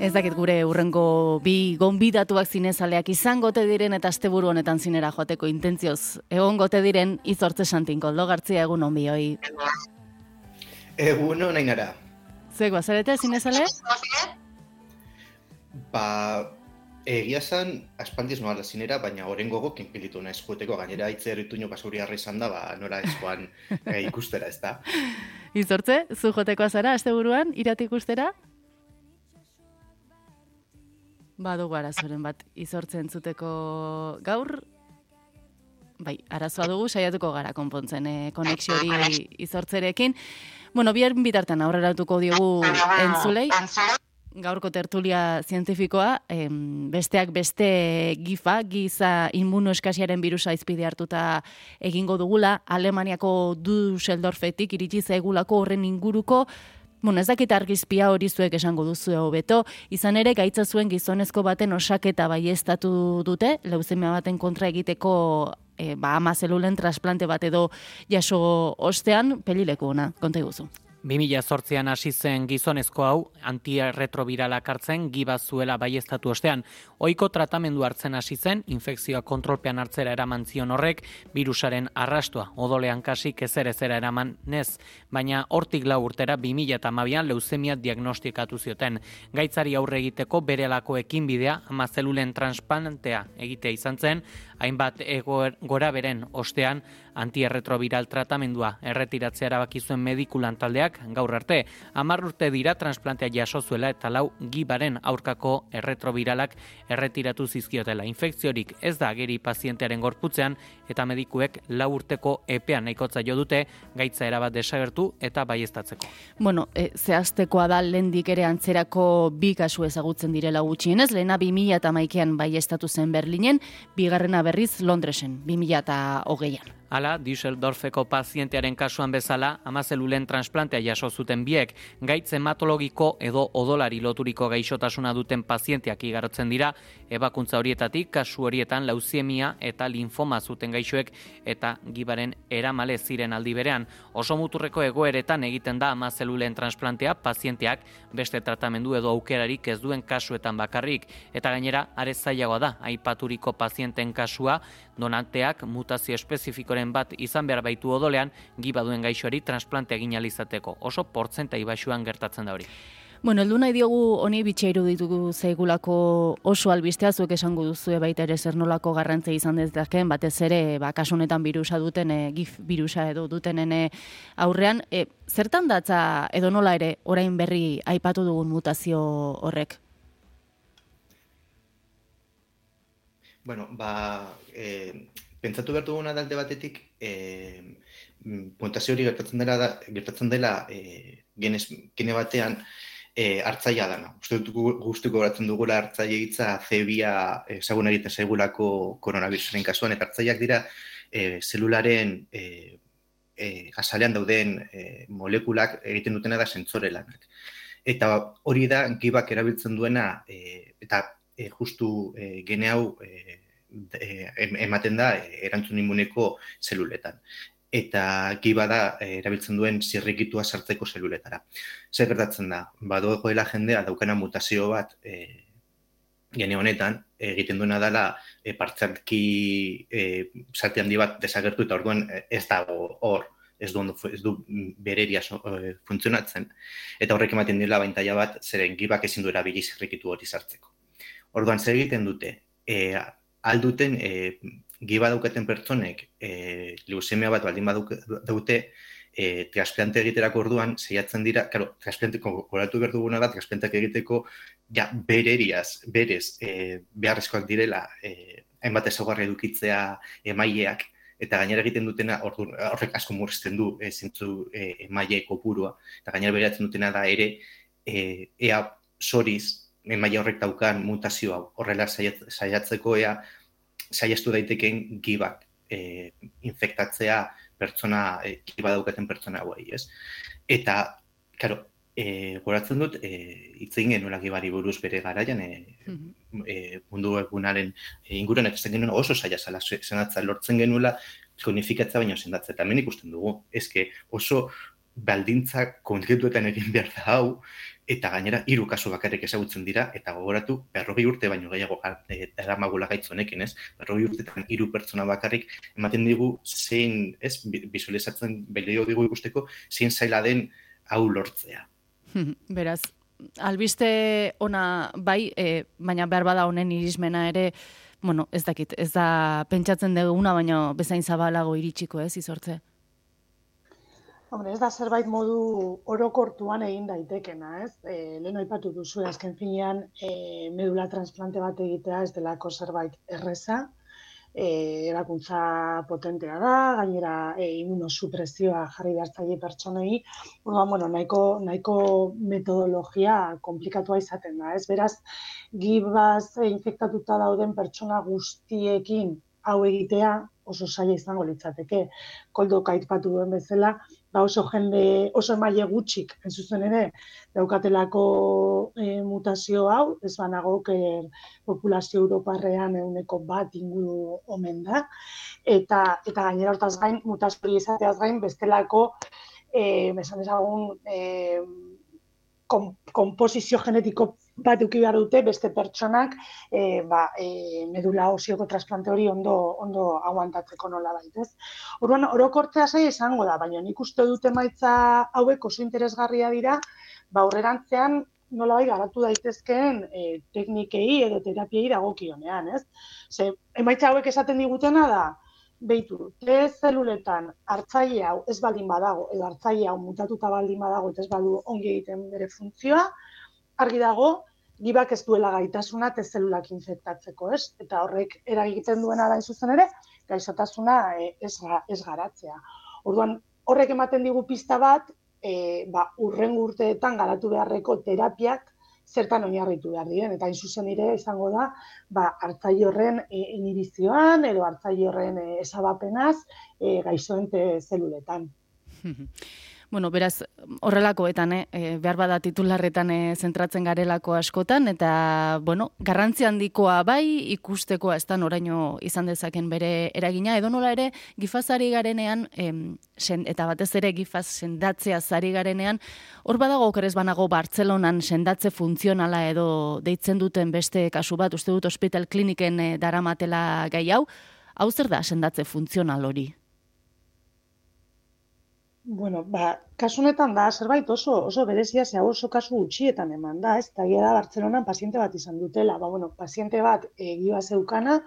Ez dakit gure urrengo bi gonbidatuak zinezaleak izango te diren eta asteburu honetan zinera joateko intentzioz. Egon gote diren izortze santin koldo gartzia egun onbi hoi. Egun honain ara. Zuek bazarete zinezale? Ba, egia zan, aspaldiz noala zinera, baina oren gogo kinpilitu nahi eskueteko gainera itze erritu nio basuri harri izan da, ba, nora eskoan e, ikustera ez da. Izortze, zu joteko azara, asteburuan, irati ikustera? Badugu arazoren bat izortzen zuteko gaur, bai, arazoa dugu, saiatuko gara konpontzen e, konexio hori izortzerekin. Bueno, bihar bitartan aurreratuko diogu entzulei, gaurko tertulia zientifikoa, em, besteak beste gifa, giza inmunoeskasiaren birusa izpide hartuta egingo dugula, Alemaniako Düsseldorfetik iritsi zaigulako horren inguruko, Bueno, ez dakit argizpia hori zuek esango duzu hobeto, izan ere gaitza zuen gizonezko baten osaketa baiestatu dute, leuzemia baten kontra egiteko e, ba, ama zelulen trasplante bat edo jaso ostean, pelileku ona, konta guzu. 2008an hasi zen gizonezko hau antirretrobiralak hartzen giba zuela baiestatu ostean. Oiko tratamendu hartzen hasi zen infekzioa kontrolpean hartzera eraman zion horrek virusaren arrastua odolean kasik ezer ezera eraman nez, baina hortik lau urtera 2012an leuzemia diagnostikatu zioten. Gaitzari aurre egiteko berelako ekin bidea amazelulen transplantea egitea izan zen, hainbat egor, gora beren ostean antierretroviral tratamendua erretiratzea erabaki zuen medikulan taldeak gaur arte. Hamar urte dira transplantea jaso zuela eta lau gibaren aurkako erretroviralak erretiratu zizkiotela. Infekziorik ez da ageri pazientearen gorputzean eta medikuek lau urteko epean nahikotza jo dute gaitza erabat desagertu eta baiestatzeko. Bueno, e, zehaztekoa da lendik ere antzerako bi kasu ezagutzen direla gutxienez, lehena 2000 eta maikean baiestatu zen Berlinen, bigarrena berriz Londresen, 2000 eta hogeian. Hala, Düsseldorfeko pazientearen kasuan bezala, amazelulen transplantea jaso zuten biek, gaitz hematologiko edo odolari loturiko gaixotasuna duten pazienteak igarotzen dira, ebakuntza horietatik kasu horietan lauziemia eta linfoma zuten gaixoek eta gibaren eramale ziren aldi berean. Oso muturreko egoeretan egiten da amazelulen transplantea pazienteak beste tratamendu edo aukerarik ez duen kasuetan bakarrik, eta gainera, are zailagoa da, aipaturiko pazienten kasua, donanteak mutazio espezifikoren bat izan behar baitu odolean, giba duen gaixoari transplante egin alizateko. Oso portzenta ibasuan gertatzen da hori. Bueno, eldu nahi diogu honi bitxeiru ditugu zeigulako oso albistea zuek esango duzu baita ere zer nolako garrantzea izan dezakeen, batez ere ba, kasunetan birusa duten, e, gif birusa edo dutenen e, aurrean. E, zertan datza edo nola ere orain berri aipatu dugun mutazio horrek? Bueno, ba, e, pentsatu behar duguna dalde batetik, e, puntazio hori gertatzen dela, da, gertatzen dela e, genez, gene batean e, hartzaia dana. Uste dut guztuko geratzen dugula hartzaia hitza zebia ezagun egiten segulako koronavirusaren kasuan, eta hartzaiak dira e, zelularen e, e, azalean dauden e, molekulak egiten dutena da sentzore lanak. Eta hori da, gibak erabiltzen duena, e, eta e, justu e, gene hau e, ematen da erantzun immuneko zeluletan. Eta giba da erabiltzen duen zirrikitua sartzeko zeluletara. Zer gertatzen da, badoegoela jendea daukana mutazio bat e, gene honetan, egiten duena dela e, partzalki e, zati handi bat desagertu eta orduan ez dago hor, ez du, ez du bereria funtzionatzen. Eta horrek ematen dira baintaia bat, zeren gibak ezin du erabili zirrikitu hori sartzeko. Orduan, zer egiten dute? E, alduten, e, giba daukaten pertsonek, e, leusemia bat baldin badute, e, transplante egiterako orduan, zeiatzen dira, karo, transplanteko goratu behar duguna da, transplanteak egiteko, ja, bereriaz, berez, e, beharrezkoak direla, e, hainbat ezagarra edukitzea emaileak, eta gainera egiten dutena, horrek asko murrizten du, e, zintzu e, emaile kopurua, eta gainera beratzen dutena da ere, e, ea soriz, maila horrek daukan mutazio hau horrela saiatzeko ea saiestu daitekeen gibak e, infektatzea pertsona e, giba daukaten pertsona hauei, ez? Eta, claro, e, goratzen dut, e, itzegin genuela gibari buruz bere garaian, e, e, mundu egunaren e, inguruan, eta genuen oso saia zala, senatza lortzen genuela, konifikatza baino sendatza, eta hemen ikusten dugu, ezke oso baldintza konkretuetan egin behar da hau, eta gainera hiru kasu bakarrik ezagutzen dira eta gogoratu berrogei urte baino gehiago eramagula gaitz honekin, ez? Berrogei urtetan hiru pertsona bakarrik ematen digu zein, ez, visualizatzen belio digu ikusteko zein zaila den hau lortzea. Beraz, albiste ona bai, e, baina behar bada honen irismena ere, bueno, ez dakit, ez da pentsatzen duguna, baina bezain zabalago iritsiko ez, izortze? Hombre, ez da zerbait modu orokortuan egin daitekena, ez? E, lehen aipatu duzu, azken finean, e, medula transplante bat egitea ez delako zerbait erreza, e, erakuntza potentea da, gainera e, imunosupresioa jarri behartzaile pertsonei, Orduan, bueno, nahiko, nahiko metodologia komplikatua izaten da, ez? Beraz, gibaz infektatuta dauden pertsona guztiekin hau egitea oso saia izango litzateke. Koldo kaitpatu duen bezala, ba oso jende, oso emaile gutxik, ez zuzen ere, daukatelako e, mutazio hau, ez banago, populazio europarrean euneko bat inguru omen da, eta, eta gainera hortaz gain, mutazio izateaz gain, bestelako, e, besan ezagun, e, komposizio genetiko bat eduki behar dute beste pertsonak e, ba, e, medula osioko trasplante hori ondo ondo aguantatzeko nola baitez. Orduan, orokortzea sai izango da, baina nik uste dute maitza hauek oso interesgarria dira, ba, aurrerantzean nola bai garatu daitezkeen e, teknikei edo terapiei dagokionean, ez? Ze, emaitza hauek esaten digutena da, Beitu, T zeluletan hartzaile hau ez baldin badago, edo hartzaile hau mutatuta baldin badago, eta ez badu ongi egiten bere funtzioa, argi dago, gibak ez duela gaitasuna te zelulak infektatzeko, ez? Eta horrek eragiten duena da zuzen ere, gaizotasuna e, ez, ez garatzea. Orduan, horrek ematen digu pista bat, e, ba, urren urteetan garatu beharreko terapiak zertan oinarritu behar diren, eta zuzen ere izango da, ba, hartzai horren e, inibizioan, edo hartzai horren e, esabapenaz e, gaizoente zeluletan. Bueno, beraz, horrelakoetan, eh, eh, behar bada titularretan eh, zentratzen garelako askotan, eta, bueno, garrantzi handikoa bai, ikusteko ez da noraino izan dezaken bere eragina, edo nola ere, gifazari garenean, em, sen, eta batez ere gifaz sendatzea zari garenean, hor badago okeres banago Bartzelonan sendatze funtzionala edo deitzen duten beste kasu bat, uste dut hospital kliniken eh, daramatela gai hau, hau zer da sendatze funtzional hori? Bueno, ba, kasunetan da, zerbait oso, oso berezia ze oso kasu gutxietan eman da, ez? Eta da, Bartzelonan paziente bat izan dutela, ba, bueno, paziente bat egiba zeukana,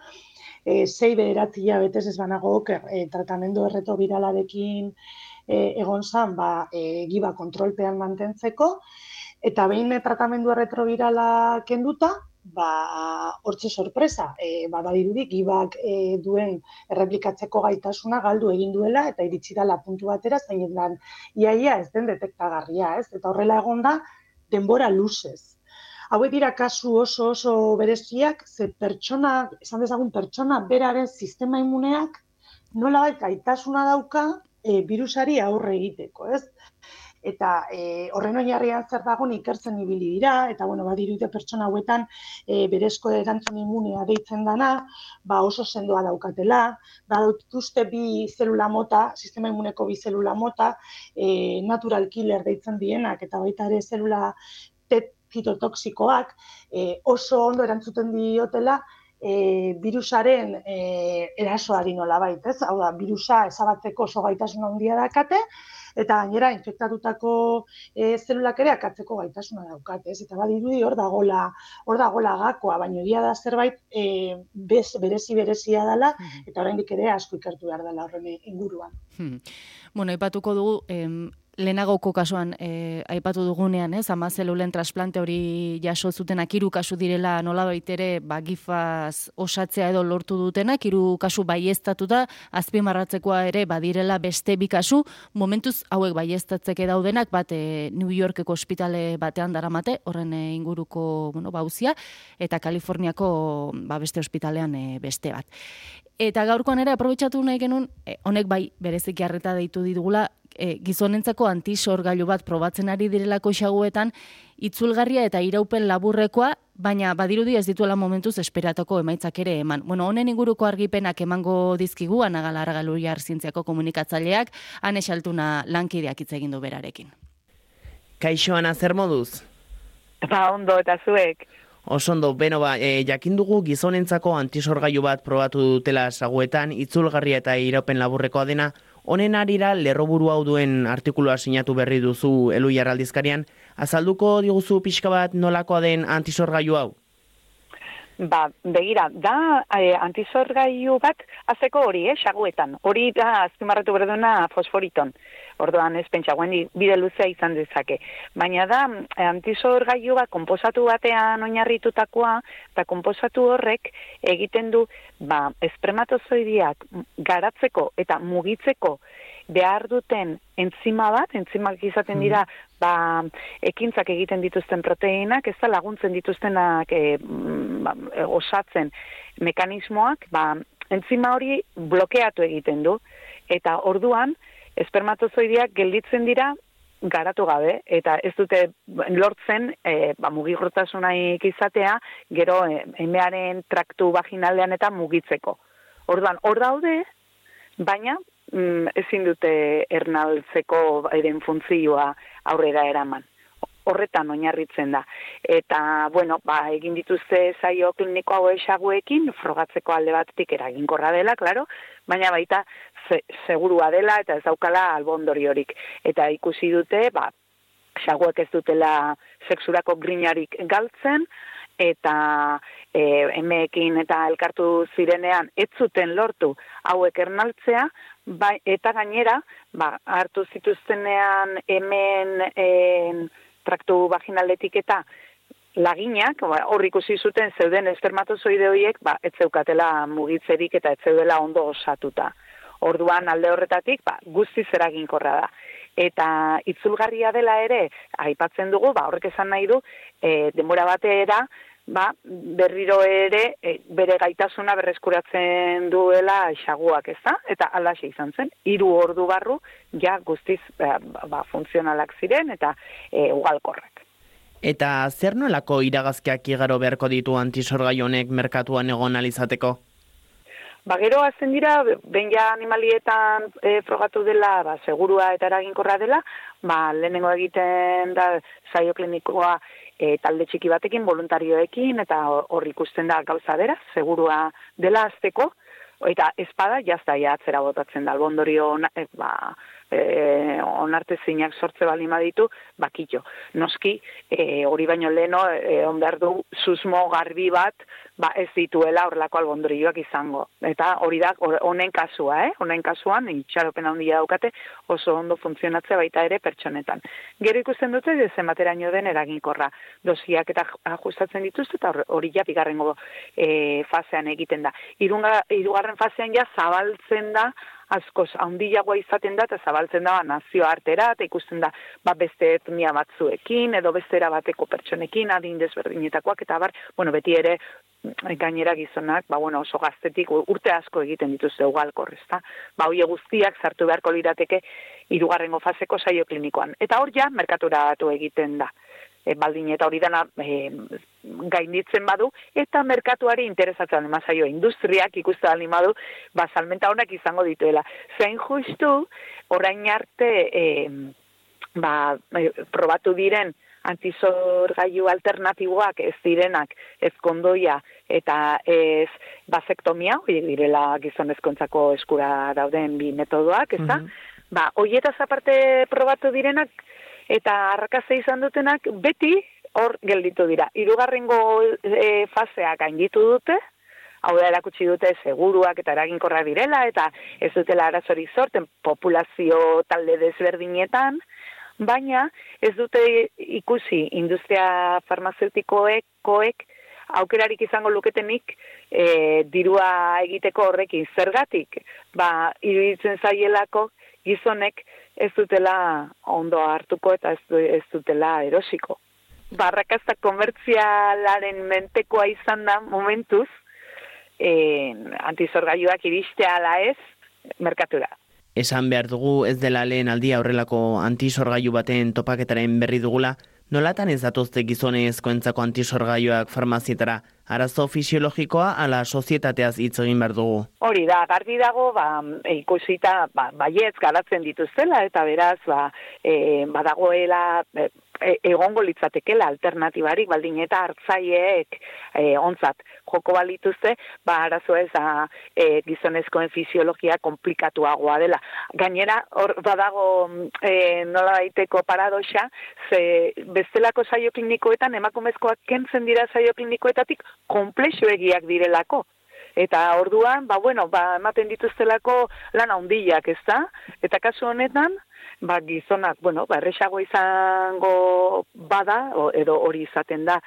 e, zei beheratzi betez ez banago, e, tratamendu erreto viralarekin e, egon zan, ba, e, giba kontrolpean mantentzeko, eta behin tratamendu erretrovirala kenduta, ba, hortze sorpresa, e, ba, badirudik, gibak e, duen erreplikatzeko gaitasuna galdu egin duela, eta iritsi da puntu batera, zain lan, iaia ez den detektagarria, ez? Eta horrela egon da, denbora luzez. Hauek dira kasu oso oso bereziak, ze pertsona, esan dezagun pertsona, beraren sistema imuneak, nola gaitasuna dauka, e, virusari aurre egiteko, ez? Eta e, horren oinarrian zer dago ikertzen ibili dira eta bueno badiruite pertsona hauetan e, berezko erantzun immunea deitzen dana ba oso sendoa daukatela ba dituzte bi zelula mota sistema immuneko bi zelula mota e, natural killer deitzen dienak eta baita ere zelula fitotoxikoak e, oso ondo erantzuten diotela e, virusaren e, erasoari nola baita, ez? Hau da, virusa ezabatzeko oso gaitasun handia dakate, eta gainera infektatutako e, zelulak ere akatzeko gaitasuna daukat, ez? Eta badirudi hor dagola, hor dagola gakoa, baina egia da zerbait e, bez, berezi berezia dela eta oraindik ere asko ikertu behar dela horren inguruan. Hmm. Bueno, ipatuko dugu, em, lehenagoko kasuan e, aipatu dugunean, ez, ama zelulen trasplante hori jaso zutenak hiru kasu direla nola baitere ba, gifaz osatzea edo lortu dutenak, hiru kasu baiestatuta, azpimarratzekoa ere badirela beste bi kasu, momentuz hauek baiestatzeke daudenak, bat e, New Yorkeko ospitale batean daramate, horren e, inguruko bueno, bauzia, eta Kaliforniako ba, beste ospitalean e, beste bat. Eta gaurkoan ere aprobetsatu nahi genuen, honek bai bereziki harreta deitu ditugula, e, gizonentzako antisorgailu bat probatzen ari direlako xaguetan, itzulgarria eta iraupen laburrekoa, baina badirudi ez dituela momentuz esperatoko emaitzak ere eman. Bueno, honen inguruko argipenak emango dizkigu, anagala argalu zientziako komunikatzaileak, ane xaltuna lankideak hitz egin du berarekin. Kaixoan zer moduz? Ba, ondo eta zuek. Osondo, beno ba, e, jakin dugu gizonentzako antisorgailu bat probatu dutela saguetan, itzulgarria eta iraupen laburrekoa dena, honen arira lerroburu hau duen artikulua sinatu berri duzu elu jarraldizkarian, azalduko diguzu pixka bat nolakoa den antisorgailu hau? Ba, begira, da e, antizorgailu bat azeko hori, eh, xaguetan. Hori da azpimarratu berduna fosforiton. Orduan ez pentsa, guen bide luzea izan dezake. Baina da, e, antizorgailu bat komposatu batean oinarritutakoa, eta komposatu horrek egiten du, ba, esprematozoidiak garatzeko eta mugitzeko behar duten entzima bat, entzimak izaten dira, mm. ba, ekintzak egiten dituzten proteinak, ez da laguntzen dituztenak e, ba, osatzen mekanismoak, ba, entzima hori blokeatu egiten du. Eta orduan, espermatozoidiak gelditzen dira garatu gabe, eta ez dute lortzen e, ba, mugigortasunaik izatea, gero e, emearen traktu vaginaldean eta mugitzeko. Orduan, hor daude, baina mm, ezin dute ernaltzeko eren funtzioa aurrera eraman. Horretan oinarritzen da. Eta, bueno, ba, egin dituzte zaio kliniko hau esaguekin, frogatzeko alde batetik eraginkorra dela, claro, baina baita segurua dela eta ez daukala albondori horik. Eta ikusi dute, ba, esaguek ez dutela sexurako grinarik galtzen, eta e, emeekin eta elkartu zirenean ez zuten lortu hauek ernaltzea, bai, eta gainera, ba, hartu zituztenean hemen en, traktu vaginaletik eta laginak, ba, hor ikusi zuten zeuden espermatozoide horiek, ba, ez zeukatela mugitzerik eta ez zeudela ondo osatuta. Orduan alde horretatik, ba, guztiz eraginkorra da. Eta itzulgarria dela ere, aipatzen dugu, ba, horrek esan nahi du, e, denbora bateera, ba, berriro ere e, bere gaitasuna berreskuratzen duela xaguak, ez da? Eta alaxe izan zen, hiru ordu barru, ja guztiz ba, ba, funtzionalak ziren eta e, ugalkorrak. Eta zer nolako iragazkiak igaro beharko ditu antisorgai honek merkatuan egon alizateko? Ba, gero azten dira, ben ja animalietan e, frogatu dela, ba, segurua eta eraginkorra dela, ba, lehenengo egiten da saio klinikoa e, talde txiki batekin, voluntarioekin, eta hor ikusten da gauza dera, segurua dela azteko, eta espada jazta ja atzera botatzen da, albondorio e, ba, e, onarte zinak sortze bali ditu, bakitxo. Noski, e, hori baino leno, e, on behar du, susmo garbi bat, ba ez dituela horrelako albondorioak izango. Eta hori da, honen kasua, eh? honen kasuan, itxaropen handia daukate, oso ondo funtzionatzea baita ere pertsonetan. Gero ikusten dute, dezen bateraino den eraginkorra. Dosiak eta ajustatzen dituzte, eta hori ja bigarrengo e, fasean egiten da. Irunga, irugarren fasean ja zabaltzen da, askoz handiagoa izaten da eta zabaltzen da nazio artera eta ikusten da ba beste etnia batzuekin edo bestera bateko pertsonekin adin desberdinetakoak eta bar bueno beti ere mm, gainera gizonak ba bueno oso gaztetik urte asko egiten dituzte ugalkor ezta? Ba hoe guztiak sartu beharko lirateke hirugarrengo faseko saio klinikoan. Eta hor ja merkaturatu egiten da e, baldin eta hori dana e, gainditzen badu, eta merkatuari interesatzen dima zaio, industriak ikustu da badu, ba, salmenta honak izango dituela. Zein justu, orain arte, e, ba, e, probatu diren, antizorgailu alternatiboak ez direnak ez kondoia eta ez basektomia, horiek direla gizonezkontzako eskura dauden bi metodoak, ez da? Mm -hmm. Ba, hoietaz aparte probatu direnak, eta arrakaze izan dutenak beti hor gelditu dira. Hirugarrengo e, fasea gainditu dute, hau da erakutsi dute seguruak eta eraginkorra direla eta ez dutela arazori sorten populazio talde desberdinetan, baina ez dute ikusi industria farmazeutikoek koek aukerarik izango luketenik e, dirua egiteko horrekin zergatik ba iruditzen zaielako gizonek ez dutela ondo hartuko eta ez, dutela erosiko. Barrakazta komertzialaren mentekoa izan da momentuz, eh, antizorgaiuak iristea ala ez, merkatura. Esan behar dugu ez dela lehen aldia horrelako antizorgaiu baten topaketaren berri dugula, nolatan ez datozte gizonezko entzako antisorgaioak farmazietara, arazo fisiologikoa ala sozietateaz hitz egin behar dugu? Hori da, garbi dago, ba, ikusita, ba, baietz garatzen dituztela, eta beraz, ba, e, badagoela, e, egongo litzatekela alternatibarik baldin eta hartzaileek e, onzat joko balituzte, ba arazo ez da e, gizonezkoen fisiologia komplikatuagoa dela. Gainera, hor badago e, nola daiteko paradoxa, ze bestelako saio klinikoetan emakumezkoak kentzen dira saio klinikoetatik komplexo egiak direlako. Eta orduan, ba bueno, ba ematen dituztelako lan handiak, ezta? Eta kasu honetan, ba, gizonak, bueno, ba, erresago izango bada, o, edo hori izaten da,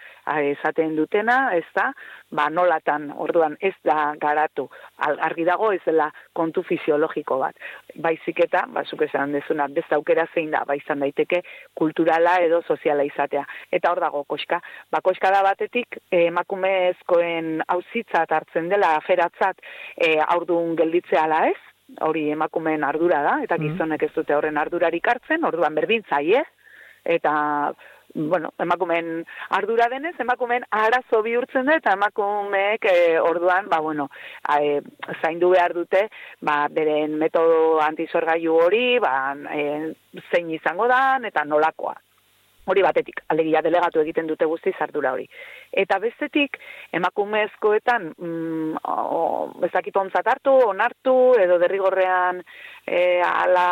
esaten dutena, ez da, ba, nolatan, orduan, ez da garatu, argi dago ez dela kontu fisiologiko bat. Baizik eta, ba, zuk esan dezuna, beste aukera zein da, ba, izan daiteke, kulturala edo soziala izatea. Eta hor dago, koska, ba, koska da batetik, emakumezkoen hauzitzat hartzen dela, aferatzat, e, aurdun gelditzea ala ez, hori emakumeen ardura da, eta mm. gizonek ez dute horren ardurarik hartzen, orduan berdin zaie, eta bueno, emakumeen ardura denez, emakumeen arazo bihurtzen da, eta emakumeek e, orduan, ba, bueno, e, zaindu behar dute, ba, beren metodo antizorgailu hori, ba, e, zein izango da, eta nolakoa hori batetik, alegia delegatu egiten dute guzti zardura hori. Eta bestetik, emakumezkoetan, mm, bezakit onzat hartu, onartu, edo derrigorrean e, ala,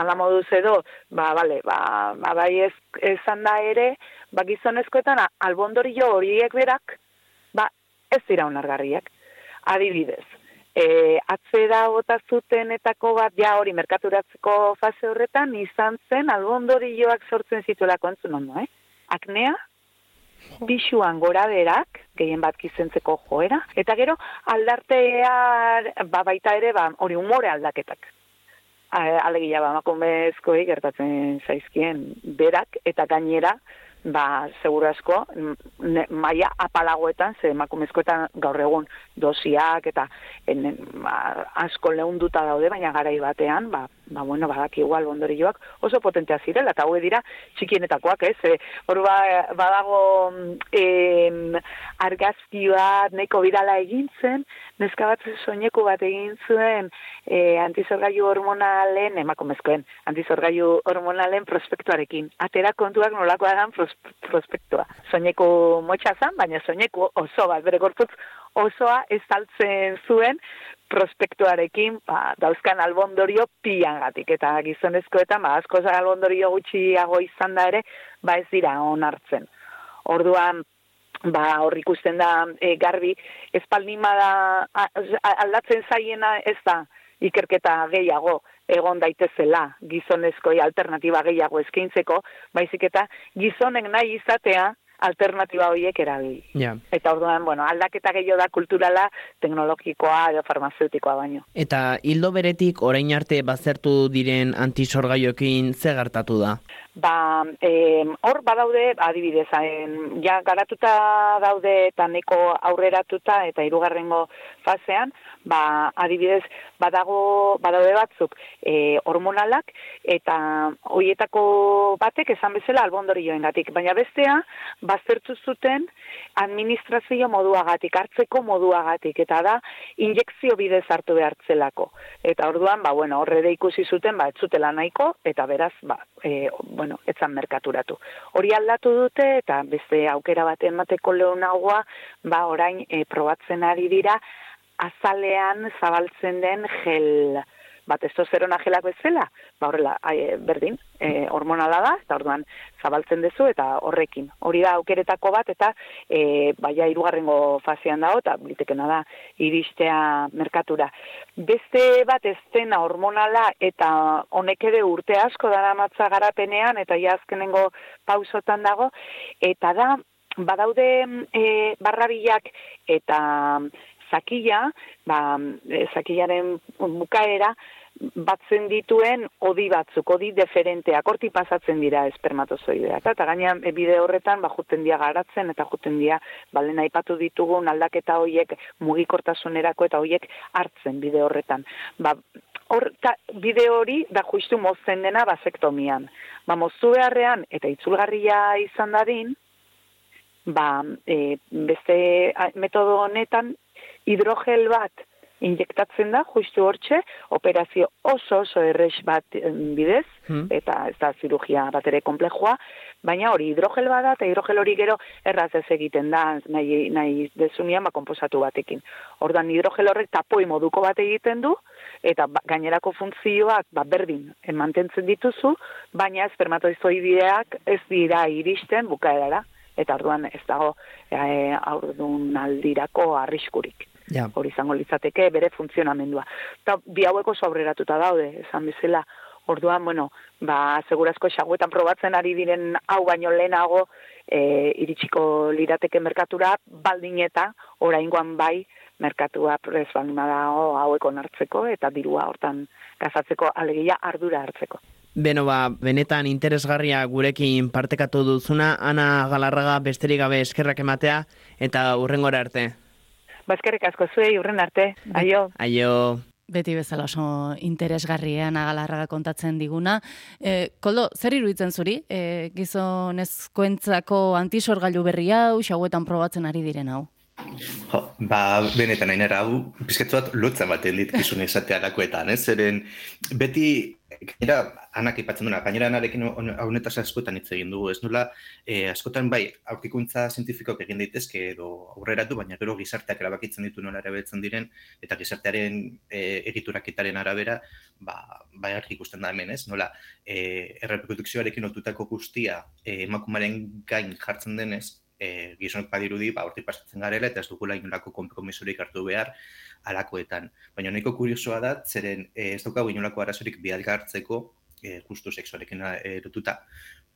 ala moduz edo, ba, bale, ba, ba bai ez, ezan da ere, ba, gizonezkoetan, albondorio horiek berak, ba, ez dira onargarriak. Adibidez, e, atzera gota zutenetako bat ja hori merkaturatzeko fase horretan izan zen albondorioak sortzen zituelako entzun ondo, eh? Aknea, pixuan gora berak, gehien bat kizentzeko joera, eta gero aldartea ba, baita ere ba, hori umore aldaketak. Alegia ba, makumezkoei gertatzen zaizkien berak, eta gainera, ba, seguru asko, maia apalagoetan, ze emakumezkoetan gaur egun dosiak eta en, ba, asko lehunduta daude, baina garai batean, ba, ba bueno, badak igual bondorioak oso potentea zirela, eta hau dira txikienetakoak, ez? E, hor ba, badago em, argazki bat neko bidala egintzen, neska bat soineku bat egin zuen e, antizorgailu hormonalen, emakumezkoen, antizorgailu hormonalen prospektuarekin. Atera kontuak nolakoa dan prospektua. Soineku motxa zan, baina soineku oso bat, bere gorputz osoa ez zuen prospektuarekin ba, dauzkan albondorio piangatik. Eta gizonezkoetan, ba, asko albondorio gutxiago izan da ere, ba ez dira onartzen. Orduan, ba hor ikusten da e, garbi espaldima da aldatzen zaiena ez da ikerketa gehiago egon daitezela gizonezkoi alternatiba gehiago eskaintzeko baizik eta gizonek nahi izatea alternatiba horiek erabili. Ja. Eta orduan, bueno, aldaketa gehiago da kulturala, teknologikoa edo farmazeutikoa baino. Eta hildo beretik orain arte bazertu diren antisorgaioekin ze gertatu da? Ba, eh, hor badaude, adibidez, ja garatuta daude eta neko aurreratuta eta hirugarrengo fasean, ba, adibidez, badago, badaude batzuk e, hormonalak, eta hoietako batek esan bezala albondorioen gatik. Baina bestea, baztertu zuten administrazio moduagatik, hartzeko moduagatik, eta da, injekzio bidez hartu behartzelako. Eta orduan, ba, bueno, horre ikusi zuten, ba, etzutela nahiko, eta beraz, ba, e, bueno, etzan merkaturatu. Hori aldatu dute, eta beste aukera baten mateko lehonagoa, ba, orain, e, probatzen ari dira, azalean zabaltzen den gel bat testosterona gelak bezala, ba horrela, ai, berdin, e, hormonala da, eta orduan zabaltzen duzu, eta horrekin. Hori da aukeretako bat, eta e, baia irugarrengo fasean dago, eta blitekena da, iristea merkatura. Beste bat ez dena hormonala, eta honek ere urte asko dara matza garapenean, eta jazkenengo pausotan dago, eta da, badaude e, barrabilak, eta zakila, ba, e, zakilaren bukaera, batzen dituen odi batzuk, odi deferenteak, horti pasatzen dira espermatozoideak. Eta gainean e, bide horretan, ba, juten dia garatzen, eta juten dia, balen aipatu ditugun aldaketa hoiek mugikortasunerako eta hoiek hartzen bide horretan. Ba, hor, bide hori da justu mozen dena basektomian. Ba, mozu beharrean, eta itzulgarria izan dadin, ba, e, beste metodo honetan, hidrogel bat injektatzen da, justu hortxe, operazio oso oso errex bat bidez, hmm. eta ez da zirugia bat ere komplejua, baina hori hidrogel bada, eta hidrogel hori gero erraz ez egiten da, nahi, nahi dezunia, ba, komposatu batekin. Ordan hidrogel horrek tapoi moduko bat egiten du, eta ba, gainerako funtzioak ba, berdin mantentzen dituzu, baina espermatozoideak ez dira iristen bukaerara eta orduan ez dago e, aurdun aldirako arriskurik. Ja. Hori izango litzateke bere funtzionamendua. Eta bi haueko aurreratuta daude, esan bezala, orduan, bueno, ba, segurazko xaguetan probatzen ari diren hau baino lehenago e, iritsiko lirateke merkatura, baldin eta oraingoan bai merkatua prez baldin haueko nartzeko eta dirua hortan gazatzeko alegia ardura hartzeko. Beno ba, benetan interesgarria gurekin partekatu duzuna, Ana Galarraga besterik gabe eskerrak ematea, eta urrengora arte. Ba, eskerrik asko zuei, urren arte, aio. Aio. Beti bezala oso interesgarria Ana Galarraga kontatzen diguna. E, koldo, zer iruditzen zuri? E, gizonezkoentzako antisorgailu berri hau, xauetan probatzen ari diren hau? Jo, ba, benetan ainera, hau, bizketzu bat lotzen bat elit gizun izatea lakoetan, ez? Zeren, beti, gainera, anak ipatzen duna, gainera anarekin honetaz askotan hitz egin dugu, ez nula, e, askotan bai, aurkikuntza zientifikoak egin daitezke edo aurreratu, baina gero gizarteak erabakitzen ditu nola erabetzen diren, eta gizartearen e, egituraketaren arabera, ba, bai ikusten da hemen, ez? Nola, e, erreprodukzioarekin otutako guztia e, emakumaren gain jartzen denez, e, gizonok badirudi, ba, hortik pasatzen garela, eta ez dugula inolako kompromisorik hartu behar alakoetan. Baina nahiko kuriosoa da, zeren ez dukagu inolako arazorik bialga hartzeko, e, justu seksualekin erotuta,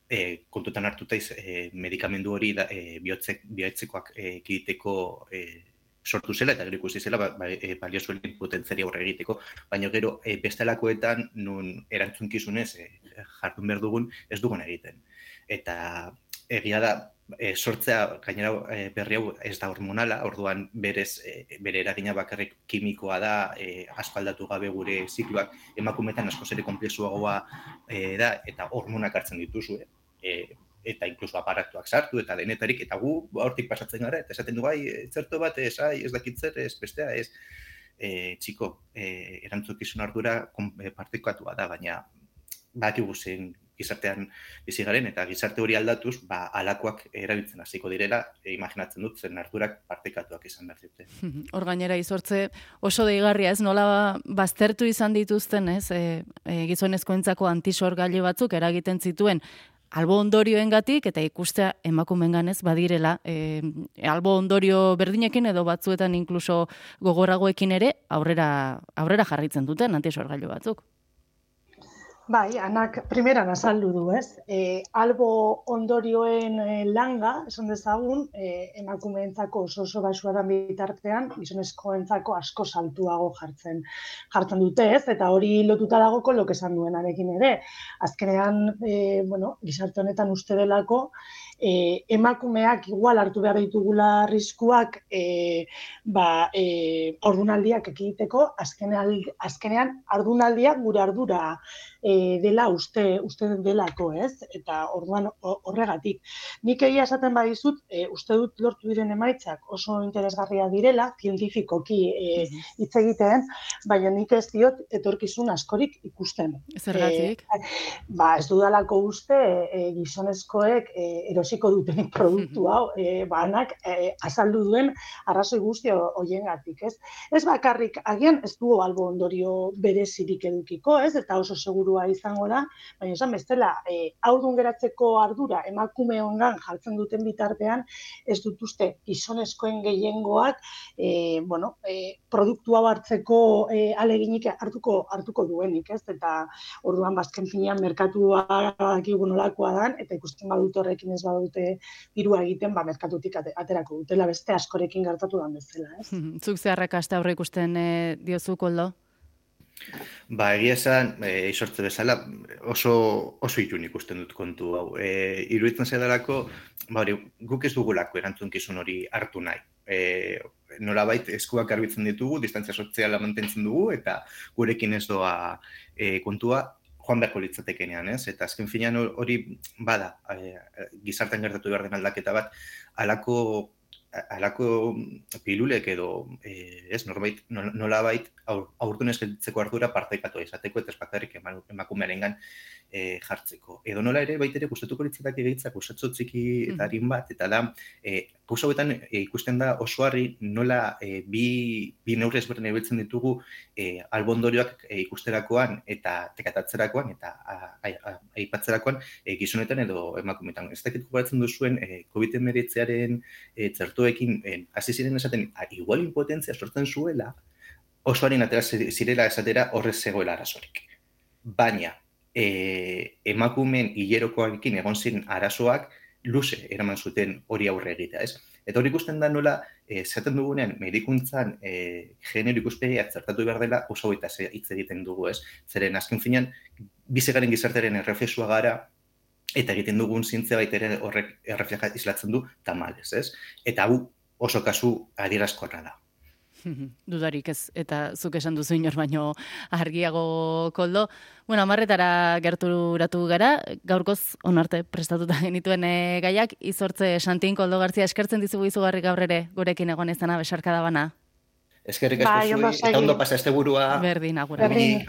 e, kontutan hartuta iz, e, medikamendu hori da, e, bihotzek, bihotzekoak e, egiteko e, sortu zela, eta gero ikusi zela, ba, ba, e, potentziari aurre egiteko, baina gero e, bestelakoetan nun erantzunkizunez e, jardun behar dugun, ez dugun egiten. Eta egia da, e, sortzea gainera e, berri hau ez da hormonala, orduan berez e, bere eragina bakarrik kimikoa da, e, aspaldatu gabe gure zikloak emakumetan asko zere komplexuagoa e, da eta hormonak hartzen dituzu, e, eta inkluso aparatuak sartu eta denetarik eta gu hortik pasatzen gara eta esaten du bai zerto bat ez ai ez dakit zer ez bestea ez. E, txiko e, erantzukizun ardura partekatua da baina bakigu zen gizartean bizi garen eta gizarte hori aldatuz, ba alakoak erabiltzen hasiko direla, e, imaginatzen dut zen harturak partekatuak izan behar dute. Hor gainera izortze oso deigarria, ez nola baztertu izan dituzten, ez? E, e, gizonezkoentzako antisorgailu batzuk eragiten zituen albo ondorioengatik eta ikustea emakumengan ez badirela e, albo ondorio berdinekin edo batzuetan inkluso gogoragoekin ere aurrera aurrera jarritzen duten antisorgailu batzuk. Bai, anak primeran azaldu du, ez? E, albo ondorioen e, langa, esan dezagun, e, emakumeentzako oso oso basuaran bitartean, gizonezkoentzako asko saltuago jartzen jartzen dute, ez? Eta hori lotuta dago kolok esan duen arekin ere. Azkenean, e, bueno, gizarte honetan uste delako, e, emakumeak igual hartu behar ditugula arriskuak e, ba, e, ordunaldiak ekiteko, azkenean, azkenean ardunaldiak gure ardura e, dela uste uste delako, ez? Eta orduan horregatik. Nik egia esaten badizut, e, uste dut lortu diren emaitzak oso interesgarria direla, zientifikoki e, hitz egiten, baina nik ez diot etorkizun askorik ikusten. Zergatik? E, ba, ez dudalako uste e, gizonezkoek e, erosiko duten produktu hau, e, banak e, azaldu duen arrazoi guzti hoiengatik, ez? Ez bakarrik agian ez du albo ondorio berezirik edukiko, ez? Eta oso seguru helburua izango da, baina esan bestela, e, audun geratzeko ardura emakume ongan jartzen duten bitartean, ez dut uste gizonezkoen gehiengoak e, bueno, e, produktu hau hartzeko e, aleginik hartuko hartuko duenik, ez? Eta orduan bazken finean merkatua dakigu nolakoa dan, eta ikusten badut horrekin ez badute dirua egiten, ba, merkatutik aterako dutela beste askorekin gertatu dan bezala, ez? Zuk zeharrak aurre ikusten e, diozu, Koldo? Ba, egia esan, e, izortze bezala, oso, oso itun ikusten dut kontu hau. E, iruditzen zedalako, ba, hori, guk ez dugulako erantzunkizun hori hartu nahi. E, nola bait, eskuak garbitzen ditugu, distantzia soziala mantentzen dugu, eta gurekin ez doa e, kontua, joan beharko litzatekenean, ez? Eta azken finean hori, bada, e, gizartan gertatu behar den aldaketa bat, alako alako pilulek edo, e, ez, norbait, nola bait, aurtun eskeltzeko ardura partekatu izateko eta espakarrik emakumearen e, jartzeko. Edo nola ere, baitere, gustatuko litzatak egitzak, usatzo txiki eta harin bat, eta da, e, hauetan e, ikusten da oso harri nola e, bi, bi neurrez berren ebiltzen ditugu e, albondorioak e, ikusterakoan eta tekatatzerakoan eta aipatzerakoan e, gizonetan edo emakumetan. Ez dakit gogoratzen duzuen e, COVID-19 e, zertuekin e, hasi ziren esaten, a, igual impotentzia sortzen zuela, osoaren atera zirela esatera horrez zegoela arazorik. Baina, e, emakumen hilerokoarekin egon ziren arazoak luze eraman zuten hori aurre egitea, ez? Eta hori ikusten da nola, e, zaten dugunean, medikuntzan e, genero ikuspegia zertatu behar dela oso eta hitz egiten dugu, ez? Zeren, azken finean, bizigaren gizartaren erreflexua gara, eta egiten dugun zintzea baita ere horrek errefleja izlatzen du tamales, ez? Eta hau oso kasu adierazkoa da. Dudarik ez, eta zuk esan duzu inor baino argiago koldo. Bueno, amarretara gerturatu gara, gaurkoz onarte prestatuta genituen e, gaiak, izortze Santin koldo gartzia eskertzen dizugu izugarri gaur ere gurekin egon ezana besarka da bana. Eskerrik asko bai, zui, eta ondo pasa este burua. Berdin, agurra. Berdin,